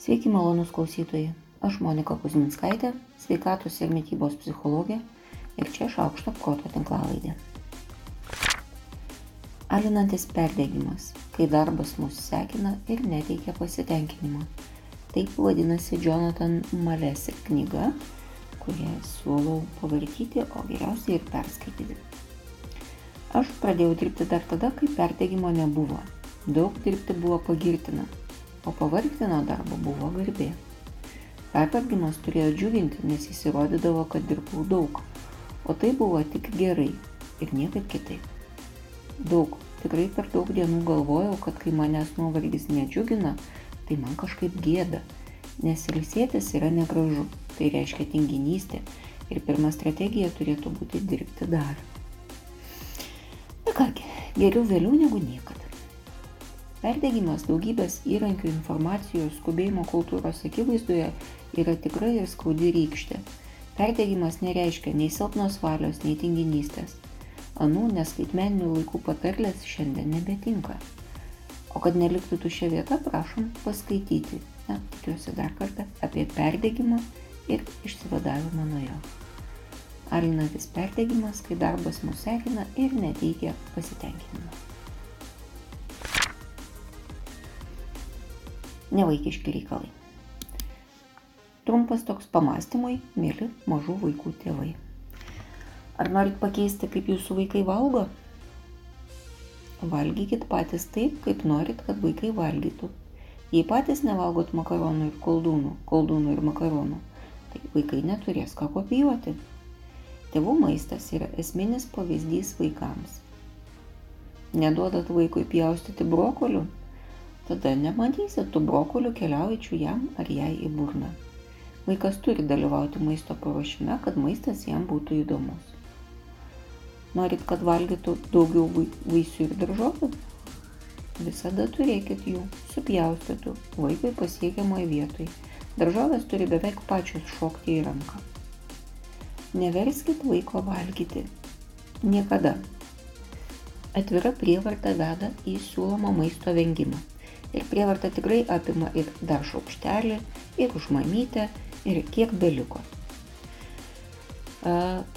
Sveiki malonus klausytojai. Aš Monika Kuzminskaitė, sveikatos ir mytybos psichologė ir čia šaukšto proto tinklalaidė. Alinantis perdėgymas, kai darbas mus sekina ir neteikia pasitenkinimo. Taip vadinasi Jonathan Malesik knyga, kurią siūlau pavartyti, o geriausiai ir perskaityti. Aš pradėjau dirbti dar tada, kai perdėgymo nebuvo. Daug dirbti buvo pagirtina, o pavargti nuo darbo buvo garbė. Pervargimas turėjo džiuginti, nes jis įrodydavo, kad dirbau daug, o tai buvo tik gerai ir niekaip kitaip. Daug, tikrai per daug dienų galvojau, kad kai manęs nuovargis nedžiugina, tai man kažkaip gėda, nes ilsėtis yra negražu, tai reiškia tinginystė ir pirma strategija turėtų būti dirbti dar. Na kągi, geriau vėliau negu niekada. Perdegimas daugybės įrankių informacijos skubėjimo kultūros akivaizdoje yra tikra ir skaudi rykštė. Perdegimas nereiškia nei silpnos valios, nei tinginystės. Anų neskaitmeninių laikų patarlės šiandien nebetinka. O kad neliktų tuščia vieta, prašom paskaityti, na, tikiuosi dar kartą, apie perdegimą ir išsivadavimą nuo jo. Alinantis perdegimas, kai darbas mus sekina ir neteikia pasitenkinimo. Nevaikiški reikalai. Trumpas toks pamastymui, mėly mažų vaikų tėvai. Ar norit pakeisti, kaip jūsų vaikai valgo? Valgykit patys taip, kaip norit, kad vaikai valgytų. Jei patys nevalgot makaronų ir koldūnų, koldūnų ir makaronų, tai vaikai neturės ką kopijuoti. Tėvų maistas yra esminis pavyzdys vaikams. Neduodat vaikui pjaustyti brokolių, tada nematysi tų brokolių keliaujančių jam ar jai į burną. Vaikas turi dalyvauti maisto paruošime, kad maistas jam būtų įdomus. Norit, kad valgytų daugiau vaisių ir daržovių? Visada turėkit jų, supjaustytų, vaikui pasiekiamoje vietoje. Daržovės turi beveik pačios šokti į ranką. Neverskit vaiko valgyti. Niekada. Atvira prievarta veda į siūlomą maisto vengimą. Ir prievarta tikrai apima ir dar šaukštelį, ir užmamytę, ir kiek beliko.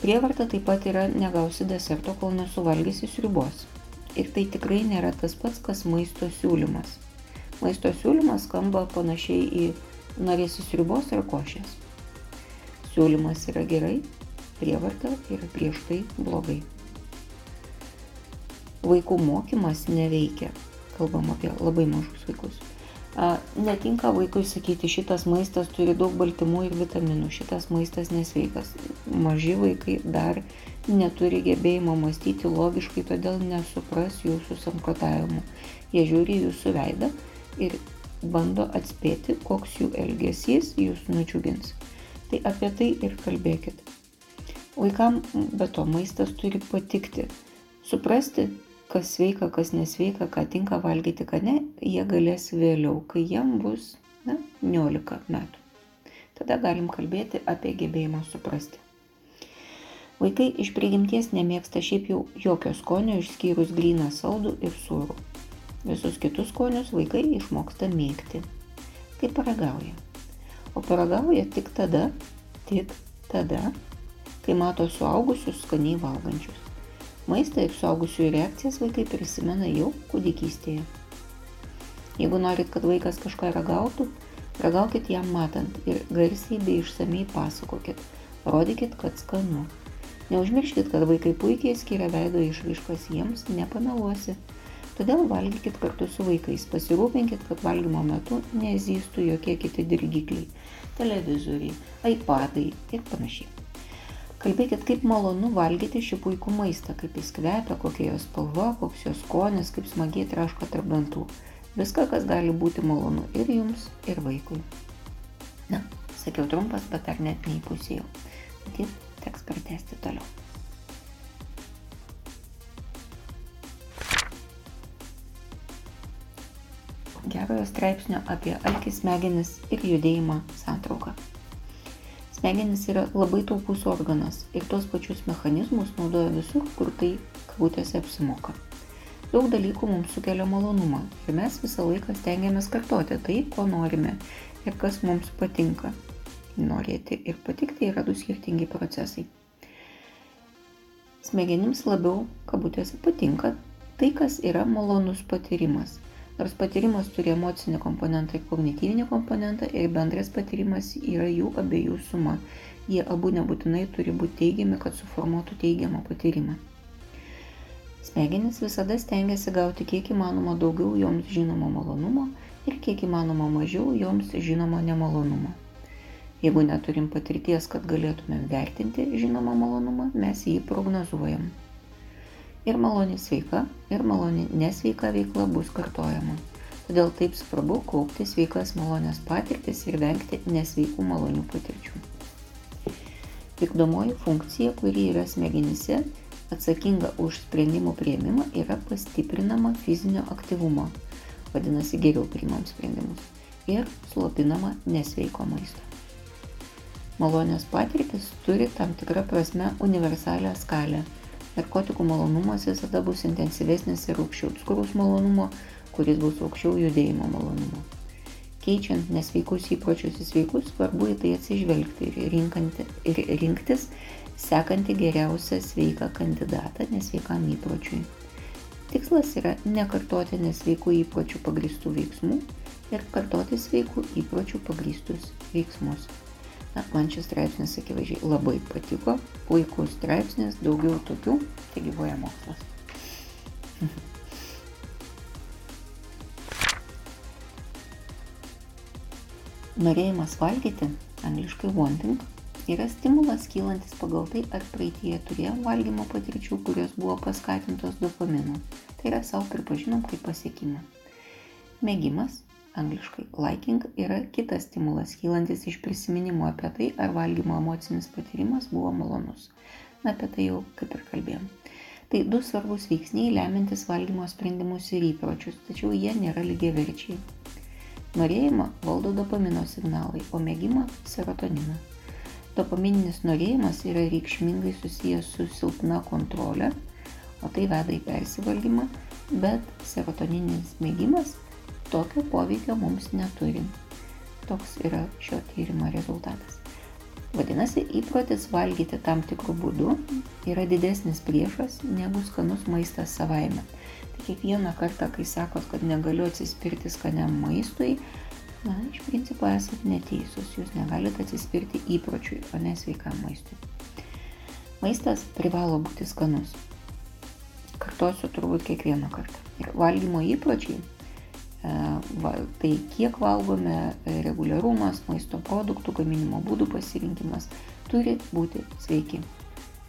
Prievarta taip pat yra negausi deserto, kol nesuvalgysi sriubos. Ir tai tikrai nėra tas pats, kas maisto siūlymas. Maisto siūlymas skamba panašiai į norėsi sriubos ar košės. Siūlymas yra gerai, prievarta yra prieš tai blogai. Vaikų mokymas neveikia, kalbam apie labai mažus vaikus. Netinka vaikui sakyti, šitas maistas turi daug baltymų ir vitaminų, šitas maistas nesveikas. Maži vaikai dar neturi gebėjimo mąstyti logiškai, todėl nesupras jūsų samprotavimų. Jie žiūri jūsų veidą ir bando atspėti, koks jų elgesys jūs nudžiugins. Tai apie tai ir kalbėkit. Vaikam be to maistas turi patikti. Suprasti, kas sveika, kas nesveika, ką tinka valgyti, ką ne, jie galės vėliau, kai jiem bus, na, 19 metų. Tada galim kalbėti apie gebėjimą suprasti. Vaikai iš prigimties nemėgsta šiaip jau jokio skonio išskyrus gryną saldų ir sūrų. Visus kitus skonius vaikai išmoksta mėgti. Kaip paragauja. O paragauja tik tada, tik tada, kai mato suaugusius skaniai valgančius. Maistą ir suaugusiųjų reakcijas vaikai prisimena jau kūdikystėje. Jeigu norit, kad vaikas kažką ragautų, ragaukit jam matant ir garsiai bei išsamei pasakokit. Rodykit, kad skanu. Neužmirškit, kad vaikai puikiai skiria veido išraiškas, jiems nepameluosi. Todėl valgykit kartu su vaikais, pasirūpinkit, kad valgymo metu nezystų jokie kiti dirgikliai - televizoriai, iPadai ir panašiai. Kalbėkit, kaip malonu valgyti šį puikų maistą, kaip jis kvepia, kokia jo spalva, koks jo skonis, kaip smagiai traška tarp dantų. Viską, kas gali būti malonu ir jums, ir vaikui. Na, sakiau trumpas, bet ar net neįpusėjau. Matyt, teks pratesti toliau. Gerojo straipsnio apie alkį smegenis ir judėjimą santrauką. Smegenys yra labai taupus organas ir tuos pačius mechanizmus naudoja visur, kur tai kabutėse apsimoka. Daug dalykų mums sukelia malonumą ir mes visą laiką stengiamės kartoti tai, ko norime ir kas mums patinka. Norėti ir patikti yra du skirtingi procesai. Smegenims labiau, kabutėse, patinka tai, kas yra malonus patyrimas. Nors patyrimas turi emocinį komponentą ir kognityvinį komponentą ir bendras patyrimas yra jų abiejų suma. Jie abu nebūtinai turi būti teigiami, kad suformuotų teigiamą patyrimą. Smegenys visada stengiasi gauti kiek įmanoma daugiau joms žinomo malonumo ir kiek įmanoma mažiau joms žinomo nemalonumo. Jeigu neturim patirties, kad galėtumėm vertinti žinomą malonumą, mes jį prognozuojam. Ir maloni sveika, ir maloni nesveika veikla bus kartojama. Todėl taip svarbu kaupti sveikas malonės patirtis ir vengti nesveikų malonių patirčių. Vykdomoji funkcija, kuri yra smegenyse, atsakinga už sprendimų prieimimą, yra pastiprinama fizinio aktyvumo. Vadinasi, geriau priimam sprendimus. Ir slopinama nesveiko maisto. Malonės patirtis turi tam tikrą prasme universalią skalę. Narkotikų malonumas visada bus intensyvesnis ir aukščiau cukraus malonumo, kuris bus aukščiau judėjimo malonumo. Keičiant nesveikus įpročius į sveikus, svarbu į tai atsižvelgti ir, rinkanti, ir rinktis sekantį geriausią sveiką kandidatą nesveikam įpročiui. Tikslas yra nekartoti nesveikų įpročių pagristų veiksmų ir kartoti sveikų įpročių pagristus veiksmus. Na, man šis straipsnis akivaizdžiai labai patiko, puikus straipsnis, daugiau tokių, tai gyvoja mokslas. Norėjimas valgyti, angliškai wanting, yra stimulas kylantis pagal tai, ar praeitie turėjom valgymo patirčių, kurios buvo paskatintos dopaminu. Tai yra savo pripažinom kaip pasiekimą. Mėgimas angliškai liking yra kitas stimulas kylantis iš prisiminimo apie tai, ar valgymo emocinis patyrimas buvo malonus. Na, apie tai jau kaip ir kalbėjom. Tai du svarbus veiksniai lemintis valgymo sprendimus ir įpročius, tačiau jie nėra lygiai verčiai. Norėjimą valdo dopamino signalai, o mėgimą - serotonino. Dopamininis norėjimas yra reikšmingai susijęs su silpna kontrolė, o tai veda į persivalgymą, bet serotoninis mėgimas tokio poveikio mums neturi. Toks yra šio tyrimo rezultatas. Vadinasi, įprotis valgyti tam tikrų būdų yra didesnis priešas negu skanus maistas savaime. Tai kiekvieną kartą, kai sakot, kad negaliu atsispirti skaniam maistui, na, iš principo esat neteisūs, jūs negalite atsispirti įpročiui, o ne sveikam maistui. Maistas privalo būti skanus. Kartosiu turbūt kiekvieną kartą. Ir valgymo įpročiai va, tai kiek valgome, e, reguliarumas, maisto produktų, gaminimo būdų pasirinkimas turi būti sveiki.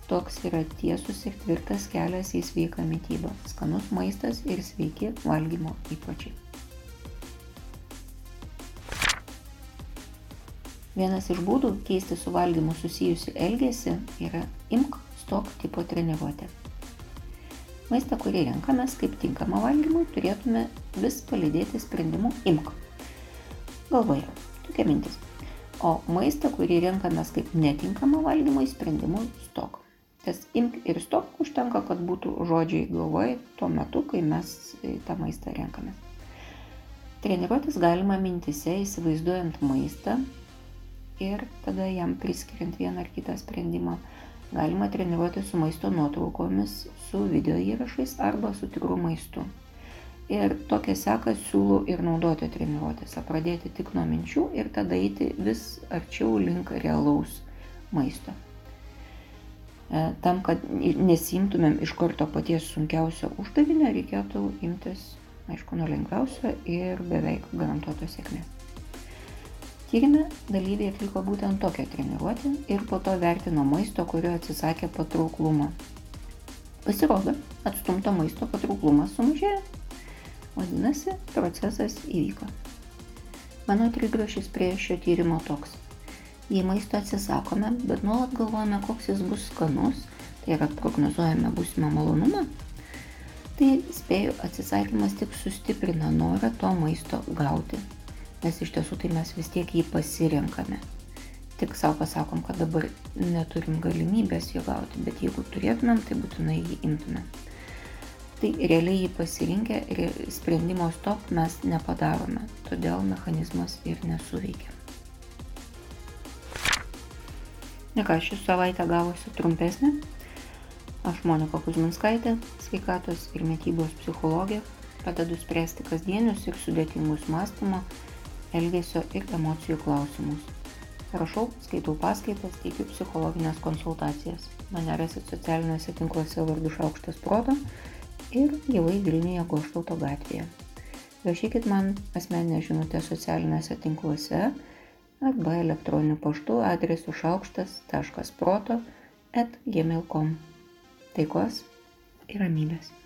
Toks yra tiesus ir tvirtas kelias į sveiką mytybą - skanus maistas ir sveiki valgymo įpročiai. Vienas iš būdų keisti su valgymu susijusi elgesį yra imk stok tipo treniruotė. Maistą, kurį renkamės kaip tinkamą valgymui, turėtume vis palidėti sprendimu imk. Galvoje, tokia mintis. O maistą, kurį renkamės kaip netinkamą valgymui, sprendimu stok. Tas imk ir stok užtenka, kad būtų žodžiai galvoje tuo metu, kai mes tą maistą renkamės. Treniruotis galima mintise įsivaizduojant maistą ir tada jam priskiriant vieną ar kitą sprendimą Galima treniruoti su maisto nuotraukomis, su video įrašais arba su tikru maistu. Ir tokią seką siūlau ir naudoti treniruotėse. Pradėti tik nuo minčių ir tada eiti vis arčiau link realaus maisto. E, tam, kad nesimtumėm iš karto paties sunkiausio uždavinio, reikėtų imtis, aišku, nuo lengviausio ir beveik garantuotos sėkmės. Tyrime dalyviai atliko būtent tokią treniruotę ir po to vertino maisto, kurio atsisakė patrauklumą. Pasirodo, atstumto maisto patrauklumas sumažėjo. Vadinasi, procesas įvyko. Mano trigrašys prie šio tyrimo toks. Jei maisto atsisakome, bet nuolat galvojame, koks jis bus skanus, tai yra prognozuojame būsimą malonumą, tai spėju atsisakymas tik sustiprina norą to maisto gauti nes iš tiesų tai mes vis tiek jį pasirenkame. Tik savo pasakom, kad dabar neturim galimybės jo gauti, bet jeigu turėtumėm, tai būtinai jį imtumėm. tai realiai jį pasirinkę sprendimo stop mes nepadarome, todėl mechanizmas ir nesuveikia. Ne ką, ši savaitė gavosi trumpesnė. Aš Monika Kuzminskaitė, sveikatos ir mytybos psichologė, padedu spręsti kasdienius ir sudėtingus mąstymo, elgesio ir emocijų klausimus. Rašau, skaitau paskaitas, teikiu psichologinės konsultacijas. Mane rasit socialiniuose tinkluose vardu Šaukštas Proto ir gyvai Vilniuje Goštauto gatvėje. Rašykit man asmeninę žinutę socialiniuose tinkluose arba elektroniniu paštu adresu šaukštas.proto at gmail.com. Taikos ir ramybės.